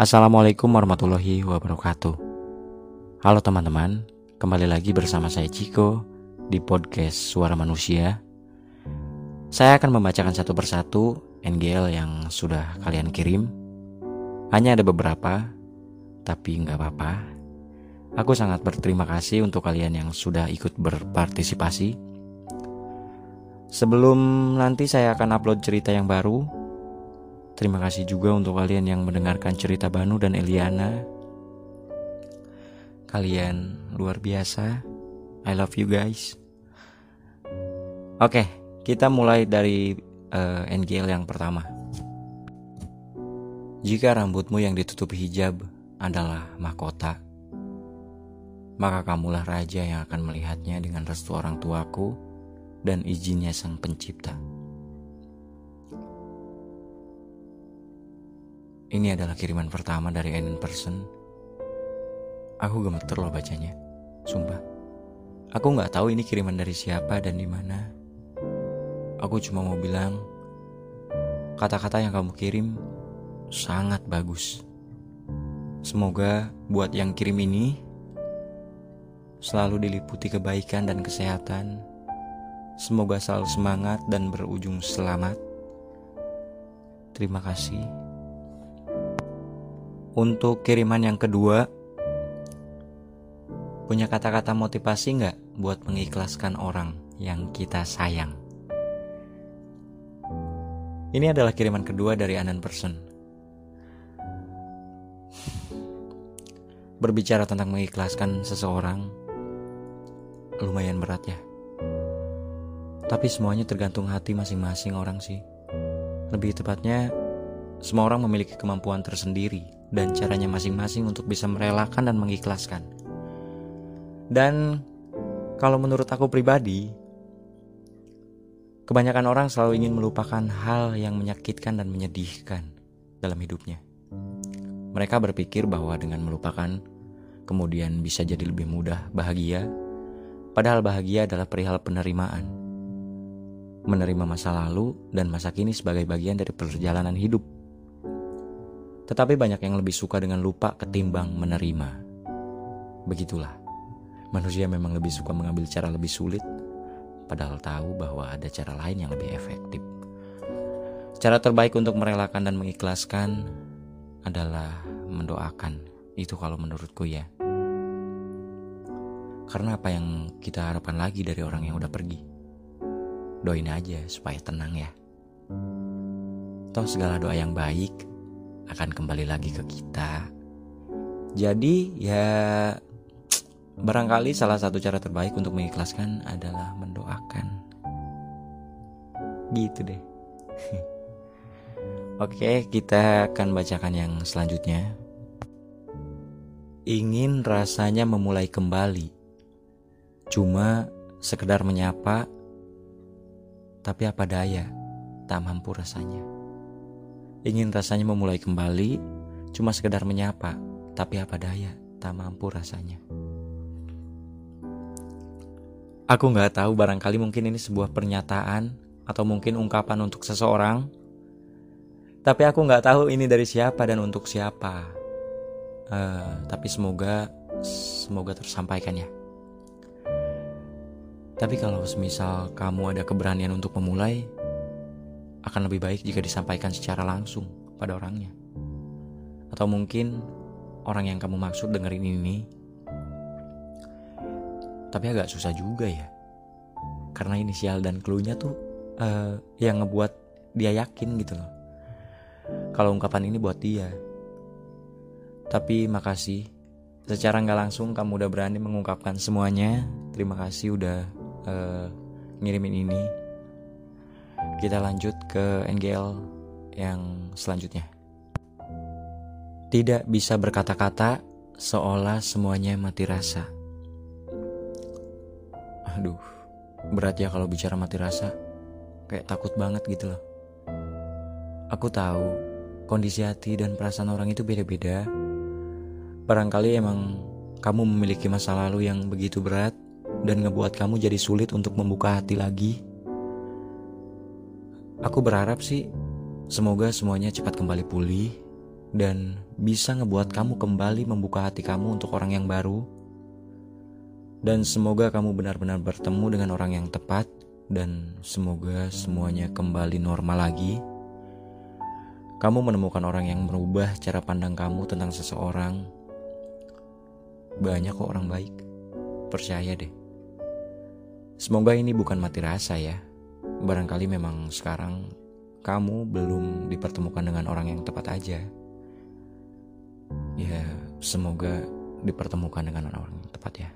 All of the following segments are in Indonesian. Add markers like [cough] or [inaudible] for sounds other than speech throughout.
Assalamualaikum warahmatullahi wabarakatuh. Halo teman-teman, kembali lagi bersama saya Ciko di podcast Suara Manusia. Saya akan membacakan satu persatu NGL yang sudah kalian kirim. Hanya ada beberapa, tapi nggak apa-apa. Aku sangat berterima kasih untuk kalian yang sudah ikut berpartisipasi. Sebelum nanti saya akan upload cerita yang baru, Terima kasih juga untuk kalian yang mendengarkan cerita Banu dan Eliana. Kalian luar biasa. I love you guys. Oke, kita mulai dari uh, eh, NGL yang pertama. Jika rambutmu yang ditutup hijab adalah mahkota, maka kamulah raja yang akan melihatnya dengan restu orang tuaku dan izinnya sang pencipta. Ini adalah kiriman pertama dari Enen Person. Aku gemeter loh bacanya, sumpah. Aku nggak tahu ini kiriman dari siapa dan di mana. Aku cuma mau bilang, kata-kata yang kamu kirim sangat bagus. Semoga buat yang kirim ini selalu diliputi kebaikan dan kesehatan. Semoga selalu semangat dan berujung selamat. Terima kasih. Untuk kiriman yang kedua, punya kata-kata motivasi nggak buat mengikhlaskan orang yang kita sayang? Ini adalah kiriman kedua dari Anan Person. Berbicara tentang mengikhlaskan seseorang lumayan berat ya. Tapi semuanya tergantung hati masing-masing orang sih. Lebih tepatnya, semua orang memiliki kemampuan tersendiri dan caranya masing-masing untuk bisa merelakan dan mengikhlaskan. Dan kalau menurut aku pribadi, kebanyakan orang selalu ingin melupakan hal yang menyakitkan dan menyedihkan dalam hidupnya. Mereka berpikir bahwa dengan melupakan, kemudian bisa jadi lebih mudah bahagia, padahal bahagia adalah perihal penerimaan. Menerima masa lalu dan masa kini sebagai bagian dari perjalanan hidup tetapi banyak yang lebih suka dengan lupa ketimbang menerima. Begitulah. Manusia memang lebih suka mengambil cara lebih sulit, padahal tahu bahwa ada cara lain yang lebih efektif. Cara terbaik untuk merelakan dan mengikhlaskan adalah mendoakan. Itu kalau menurutku ya. Karena apa yang kita harapkan lagi dari orang yang udah pergi? Doain aja supaya tenang ya. Toh segala doa yang baik akan kembali lagi ke kita. Jadi ya barangkali salah satu cara terbaik untuk mengikhlaskan adalah mendoakan. Gitu deh. [laughs] Oke, kita akan bacakan yang selanjutnya. Ingin rasanya memulai kembali. Cuma sekedar menyapa, tapi apa daya, tak mampu rasanya. Ingin rasanya memulai kembali, cuma sekedar menyapa, tapi apa daya, tak mampu rasanya. Aku nggak tahu barangkali mungkin ini sebuah pernyataan atau mungkin ungkapan untuk seseorang. Tapi aku nggak tahu ini dari siapa dan untuk siapa. Uh, tapi semoga semoga tersampaikan ya. Tapi kalau semisal kamu ada keberanian untuk memulai, akan lebih baik jika disampaikan secara langsung pada orangnya. Atau mungkin orang yang kamu maksud dengerin ini, tapi agak susah juga ya. Karena inisial dan clue-nya tuh uh, yang ngebuat dia yakin gitu loh. Kalau ungkapan ini buat dia. Tapi makasih. Secara nggak langsung kamu udah berani mengungkapkan semuanya. Terima kasih udah uh, ngirimin ini kita lanjut ke NGL yang selanjutnya. Tidak bisa berkata-kata seolah semuanya mati rasa. Aduh, berat ya kalau bicara mati rasa. Kayak takut banget gitu loh. Aku tahu kondisi hati dan perasaan orang itu beda-beda. Barangkali emang kamu memiliki masa lalu yang begitu berat dan ngebuat kamu jadi sulit untuk membuka hati lagi Aku berharap sih semoga semuanya cepat kembali pulih dan bisa ngebuat kamu kembali membuka hati kamu untuk orang yang baru. Dan semoga kamu benar-benar bertemu dengan orang yang tepat dan semoga semuanya kembali normal lagi. Kamu menemukan orang yang merubah cara pandang kamu tentang seseorang. Banyak kok orang baik. Percaya deh. Semoga ini bukan mati rasa ya. Barangkali memang sekarang kamu belum dipertemukan dengan orang yang tepat aja. Ya, semoga dipertemukan dengan orang yang tepat ya.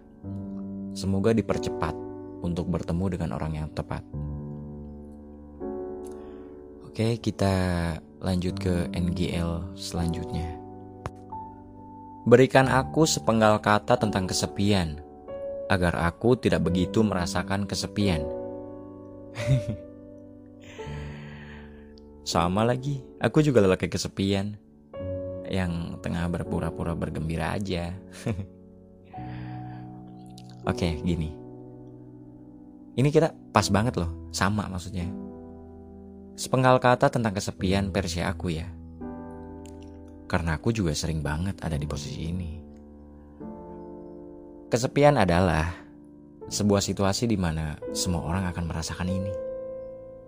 Semoga dipercepat untuk bertemu dengan orang yang tepat. Oke, kita lanjut ke NGL selanjutnya. Berikan aku sepenggal kata tentang kesepian, agar aku tidak begitu merasakan kesepian. Sama lagi, aku juga lelaki kesepian yang tengah berpura-pura bergembira aja. [laughs] Oke, gini. Ini kita pas banget loh, sama maksudnya. Sepenggal kata tentang kesepian versi aku ya. Karena aku juga sering banget ada di posisi ini. Kesepian adalah sebuah situasi di mana semua orang akan merasakan ini.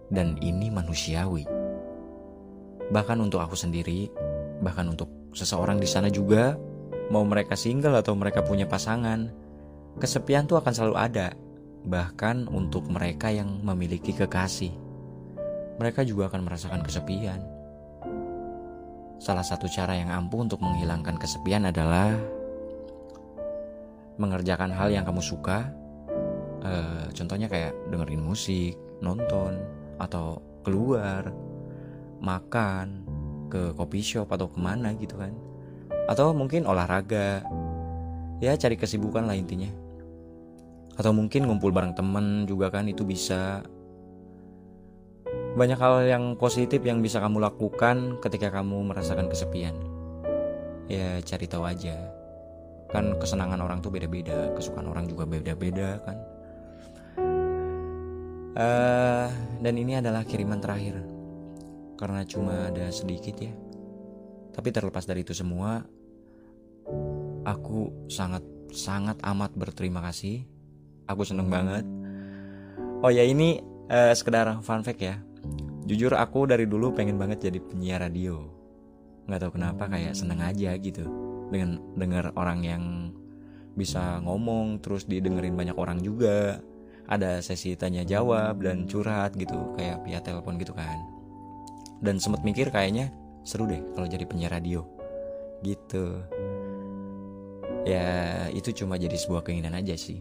Dan ini manusiawi bahkan untuk aku sendiri, bahkan untuk seseorang di sana juga, mau mereka single atau mereka punya pasangan, kesepian tuh akan selalu ada, bahkan untuk mereka yang memiliki kekasih. Mereka juga akan merasakan kesepian. Salah satu cara yang ampuh untuk menghilangkan kesepian adalah mengerjakan hal yang kamu suka. E, contohnya kayak dengerin musik, nonton, atau keluar, makan ke kopi shop atau ke mana gitu kan. Atau mungkin olahraga. Ya cari kesibukan lah intinya. Atau mungkin ngumpul bareng temen juga kan itu bisa. Banyak hal yang positif yang bisa kamu lakukan ketika kamu merasakan kesepian. Ya cari tahu aja. Kan kesenangan orang tuh beda-beda kesukaan orang juga beda-beda kan uh, dan ini adalah kiriman terakhir karena cuma ada sedikit ya. Tapi terlepas dari itu semua, aku sangat sangat amat berterima kasih. Aku seneng banget. Oh ya ini uh, sekedar fun fact ya. Jujur aku dari dulu pengen banget jadi penyiar radio. Nggak tahu kenapa kayak seneng aja gitu dengan dengar orang yang bisa ngomong terus didengerin banyak orang juga. Ada sesi tanya jawab dan curhat gitu kayak via telepon gitu kan. Dan sempat mikir kayaknya seru deh kalau jadi penyiar radio. Gitu. Ya itu cuma jadi sebuah keinginan aja sih.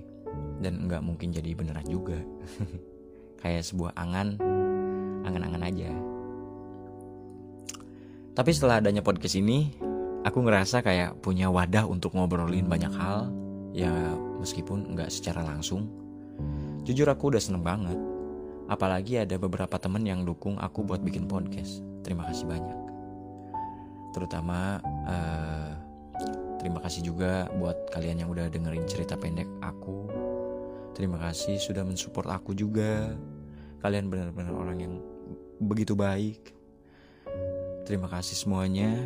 Dan nggak mungkin jadi beneran juga. [laughs] Kayak sebuah angan angan-angan aja. Tapi setelah adanya podcast ini aku ngerasa kayak punya wadah untuk ngobrolin banyak hal. Ya meskipun nggak secara langsung jujur aku udah seneng banget Apalagi ada beberapa temen yang dukung aku buat bikin podcast. Terima kasih banyak. Terutama uh, terima kasih juga buat kalian yang udah dengerin cerita pendek aku. Terima kasih sudah mensupport aku juga. Kalian benar-benar orang yang begitu baik. Terima kasih semuanya.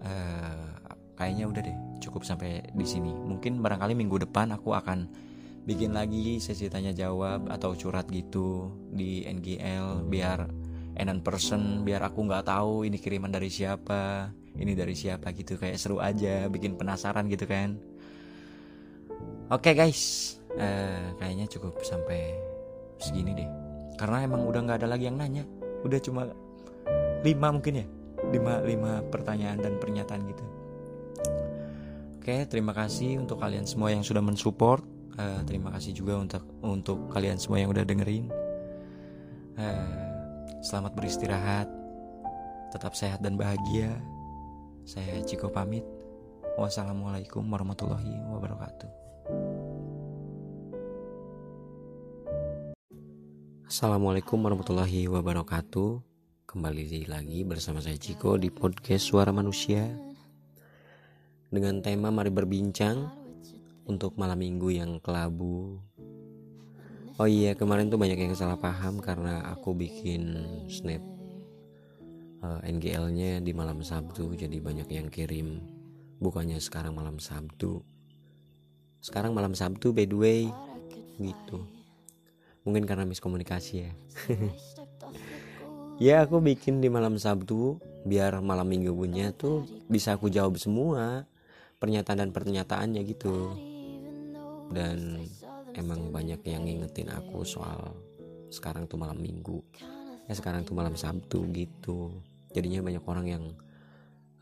Uh, kayaknya udah deh cukup sampai di sini. Mungkin barangkali minggu depan aku akan bikin lagi sesi tanya jawab atau curhat gitu di NGL biar enan person biar aku nggak tahu ini kiriman dari siapa ini dari siapa gitu. Kayak seru aja bikin penasaran gitu kan. Oke okay, guys. Uh, kayaknya cukup sampai segini deh. Karena emang udah nggak ada lagi yang nanya. Udah cuma lima mungkin ya. Lima lima pertanyaan dan pernyataan gitu. Oke terima kasih untuk kalian semua yang sudah mensupport uh, terima kasih juga untuk untuk kalian semua yang udah dengerin. Uh, selamat beristirahat tetap sehat dan bahagia. Saya Ciko pamit. Wassalamualaikum warahmatullahi wabarakatuh. Assalamualaikum warahmatullahi wabarakatuh. Kembali lagi bersama saya Ciko di podcast Suara Manusia. Dengan tema mari berbincang untuk malam minggu yang kelabu. Oh iya, kemarin tuh banyak yang salah paham karena aku bikin snap uh, eh, NGL-nya di malam Sabtu jadi banyak yang kirim. Bukannya sekarang malam Sabtu. Sekarang malam Sabtu by the way gitu. Mungkin karena miskomunikasi ya. [laughs] Ya aku bikin di malam Sabtu biar malam minggu punya tuh bisa aku jawab semua pernyataan dan pernyataannya gitu dan emang banyak yang ngingetin aku soal sekarang tuh malam minggu. Ya sekarang tuh malam Sabtu gitu. Jadinya banyak orang yang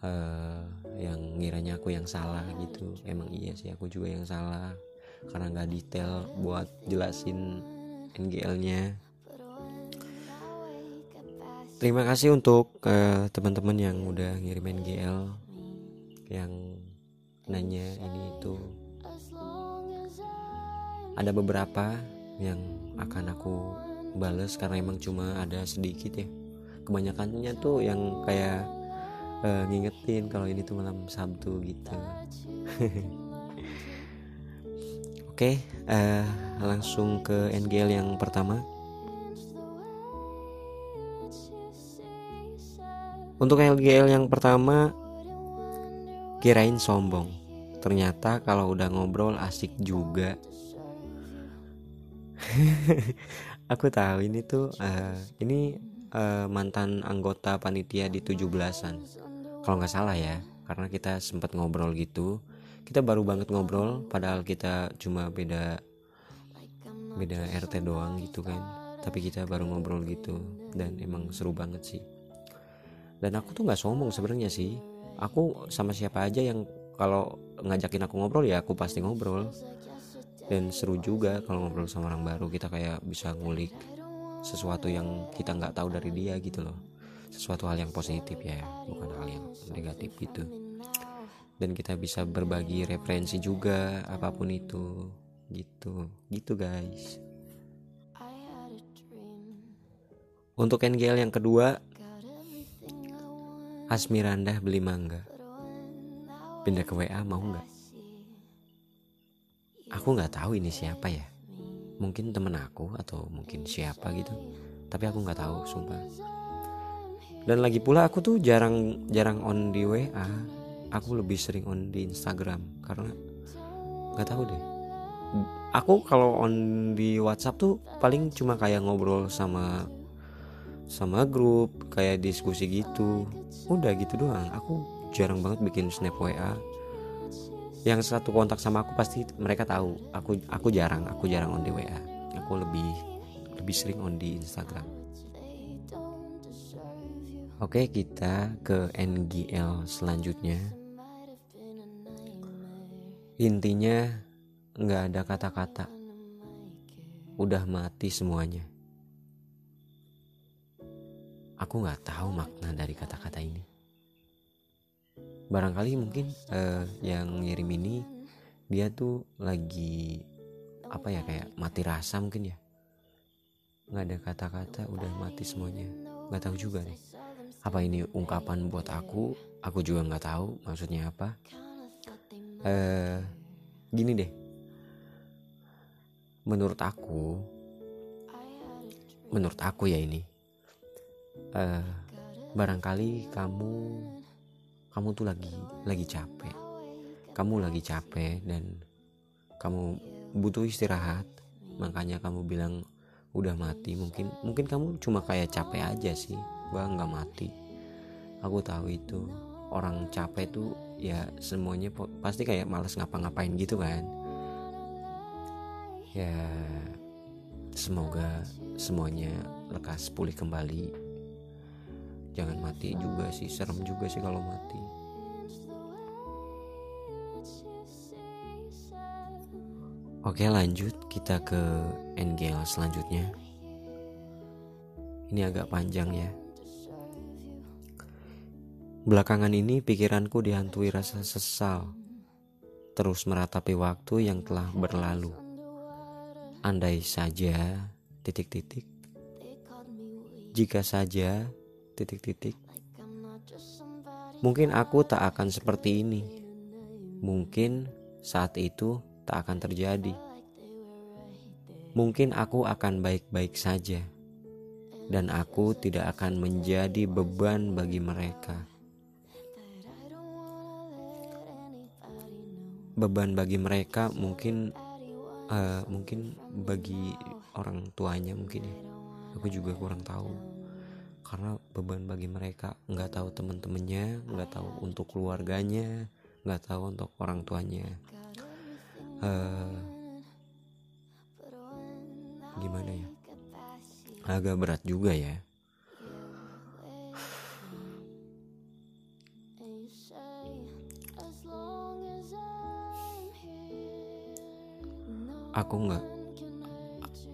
uh, yang ngiranya aku yang salah gitu. Emang iya sih aku juga yang salah. Karena nggak detail buat jelasin NGL-nya terima kasih untuk uh, teman-teman yang udah ngirim NGL yang nanya ini itu ada beberapa yang akan aku bales karena emang cuma ada sedikit ya. Kebanyakannya tuh yang kayak uh, ngingetin kalau ini tuh malam Sabtu gitu. [laughs] Oke okay, uh, eh, langsung ke NGL yang pertama. Untuk NGL yang pertama kirain sombong. Ternyata kalau udah ngobrol asik juga [laughs] aku tahu ini tuh uh, ini uh, mantan anggota panitia di 17-an kalau nggak salah ya karena kita sempat ngobrol gitu kita baru banget ngobrol padahal kita cuma beda beda RT doang gitu kan. Tapi kita baru ngobrol gitu dan emang seru banget sih. Dan aku tuh nggak sombong sebenarnya sih. Aku sama siapa aja yang kalau ngajakin aku ngobrol ya aku pasti ngobrol dan seru juga kalau ngobrol sama orang baru kita kayak bisa ngulik sesuatu yang kita nggak tahu dari dia gitu loh. Sesuatu hal yang positif ya bukan hal yang negatif gitu. Dan kita bisa berbagi referensi juga apa pun itu gitu. Gitu guys. Untuk NGL yang kedua Asmiranda beli mangga. Pindah ke WA mau nggak aku nggak tahu ini siapa ya. Mungkin temen aku atau mungkin siapa gitu. Tapi aku nggak tahu sumpah. Dan lagi pula aku tuh jarang jarang on di WA aku lebih sering on di Instagram karena nggak tahu deh. Aku kalau on di WhatsApp tuh paling cuma kayak ngobrol sama sama grup kayak diskusi gitu. Udah gitu doang. Aku jarang banget bikin snap WA yang satu kontak sama aku pasti mereka tahu. Aku aku jarang aku jarang on di WA aku lebih lebih sering on di Instagram. Oke kita ke NGL selanjutnya. Intinya nggak ada kata-kata. Udah mati semuanya. Aku nggak tahu makna dari kata-kata ini barangkali mungkin uh, yang ngirim ini dia tuh lagi apa ya kayak mati rasa mungkin ya? Nggak ada kata-kata udah mati semuanya. Nggak tahu juga nih apa ini ungkapan buat aku? Aku juga nggak tahu maksudnya apa. Eh gini deh. Menurut aku menurut aku ya ini. Uh, barangkali kamu kamu tuh lagi lagi capek. Kamu lagi capek dan kamu butuh istirahat. Makanya kamu bilang udah mati. Mungkin mungkin kamu cuma kayak capek aja sih. Bang nggak mati. Aku tahu itu. Orang capek tuh ya semuanya pasti kayak males ngapa-ngapain gitu kan. Ya semoga semuanya lekas pulih kembali jangan mati juga sih serem juga sih kalau mati. Oke lanjut. Kita ke NGL selanjutnya. Ini agak panjang ya. Belakangan ini pikiranku dihantui rasa sesal. Terus meratapi waktu yang telah berlalu. Andai saja titik-titik. Jika saja titik-titik. Mungkin aku tak akan seperti ini. Mungkin saat itu tak akan terjadi. Mungkin aku akan baik-baik saja. dan aku tidak akan menjadi beban bagi mereka. Beban bagi mereka mungkin uh, mungkin bagi orang tuanya mungkin ya. Aku juga kurang tahu karena beban bagi mereka. Nggak tahu teman-temannya nggak tahu untuk keluarganya nggak tahu untuk orang tuanya. Uh, gimana ya? Agak berat juga ya. Aku nggak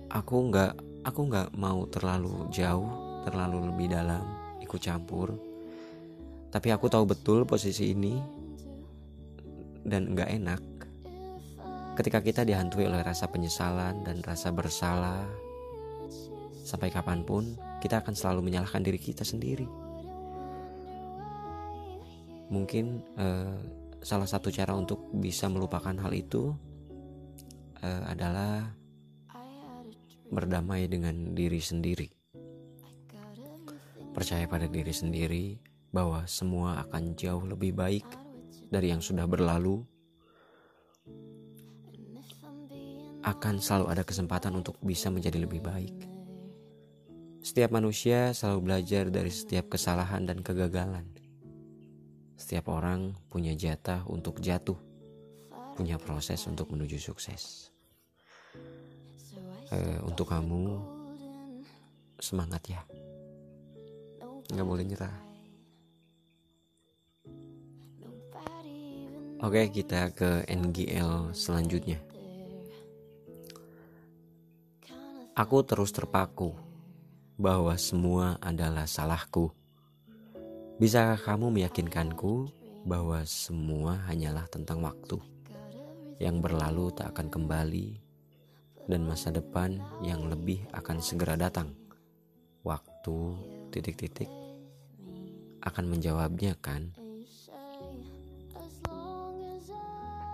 aku nggak aku nggak mau terlalu jauh terlalu lebih dalam ikut campur. Tapi aku tahu betul posisi ini dan nggak enak. Ketika kita dihantui oleh rasa penyesalan dan rasa bersalah sampai kapan pun kita akan selalu menyalahkan diri kita sendiri. Mungkin uh, salah satu cara untuk bisa melupakan hal itu uh, adalah berdamai dengan diri sendiri Percaya pada diri sendiri bahwa semua akan jauh lebih baik dari yang sudah berlalu. Akan selalu ada kesempatan untuk bisa menjadi lebih baik. Setiap manusia selalu belajar dari setiap kesalahan dan kegagalan. Setiap orang punya jatah untuk jatuh, punya proses untuk menuju sukses. Uh, untuk kamu, semangat ya nggak boleh nyerah. Oke kita ke NGL selanjutnya. Aku terus terpaku bahwa semua adalah salahku. Bisakah kamu meyakinkanku bahwa semua hanyalah tentang waktu yang berlalu tak akan kembali dan masa depan yang lebih akan segera datang? Waktu titik-titik akan menjawabnya kan?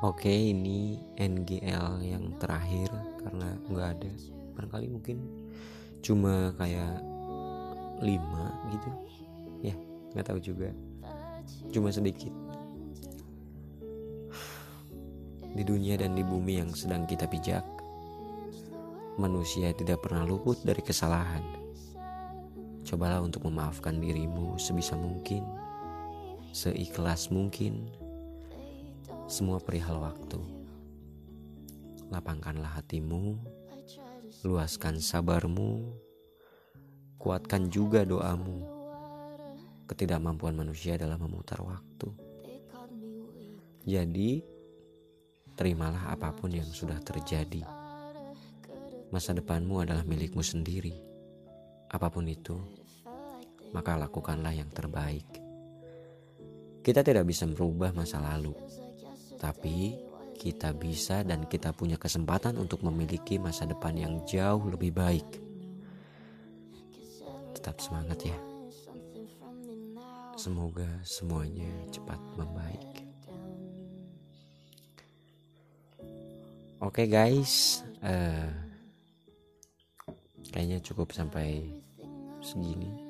Oke ini NGL yang terakhir karena nggak ada. Barangkali mungkin cuma kayak lima gitu. Ya nggak tahu juga. Cuma sedikit. Di dunia dan di bumi yang sedang kita pijak manusia tidak pernah luput dari kesalahan Cobalah untuk memaafkan dirimu sebisa mungkin, seikhlas mungkin, semua perihal waktu. Lapangkanlah hatimu, luaskan sabarmu, kuatkan juga doamu. Ketidakmampuan manusia adalah memutar waktu. Jadi, terimalah apa pun yang sudah terjadi. Masa depanmu adalah milikmu sendiri. Apa pun itu, maka lakukanlah yang terbaik. Kita tidak bisa merubah masa lalu, tapi kita bisa dan kita punya kesempatan untuk memiliki masa depan yang jauh lebih baik. Tetap semangat ya. Semoga semuanya cepat membaik. Oke okay guys, uh, kayaknya cukup sampai segini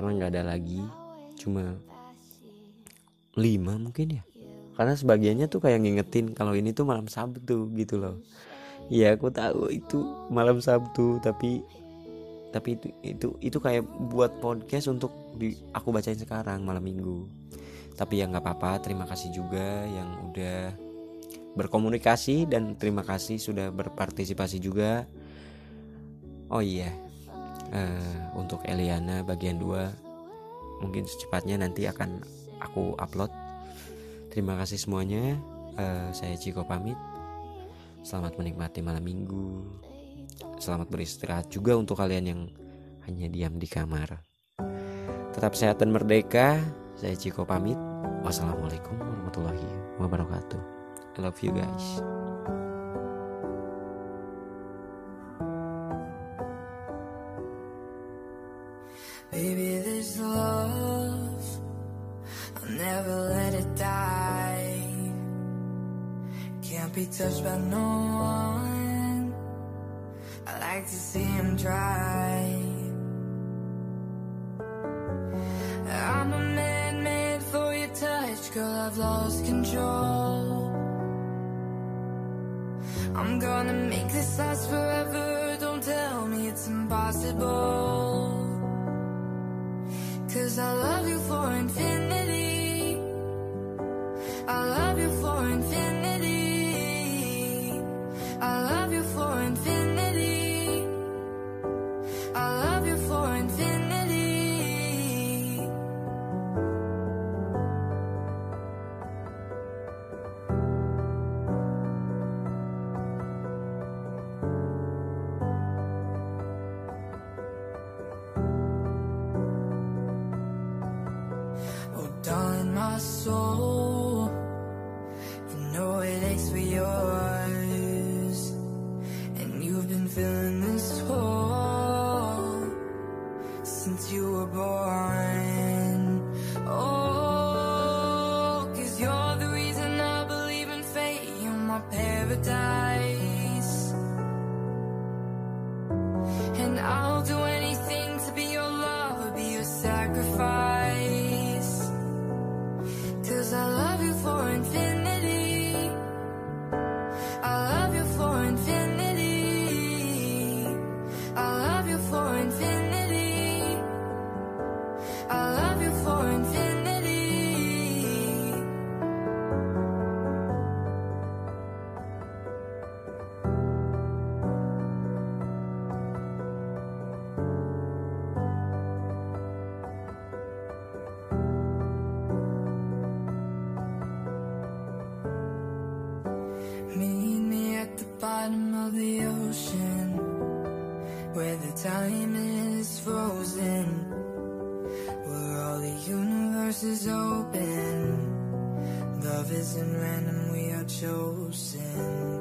karena nggak ada lagi cuma lima mungkin ya. Karena sebagiannya tuh kayak ngingetin kalau ini tuh malam Sabtu gitu loh. Iya aku tahu itu malam Sabtu tapi tapi itu itu itu kayak buat podcast untuk di, aku bacain sekarang malam minggu. Tapi ya nggak apa-apa terima kasih juga yang udah berkomunikasi dan terima kasih sudah berpartisipasi juga. Oh iya uh, untuk Eliana bagian 2 mungkin secepatnya nanti akan aku upload. Terima kasih semuanya. Uh, saya Ciko pamit. Selamat menikmati malam minggu. Selamat beristirahat juga untuk kalian yang hanya diam di kamar. Tetap sehat dan merdeka. Saya Ciko pamit. Wassalamualaikum warahmatullahi wabarakatuh. I love you guys by no one. I like like to see him try. I'm a man made for your touch, girl. I've lost control. I'm gonna make this last forever. Don't tell me it's impossible. Cause I love you for infinity. corazón. Where all the universe is open. Love isn't random, we are chosen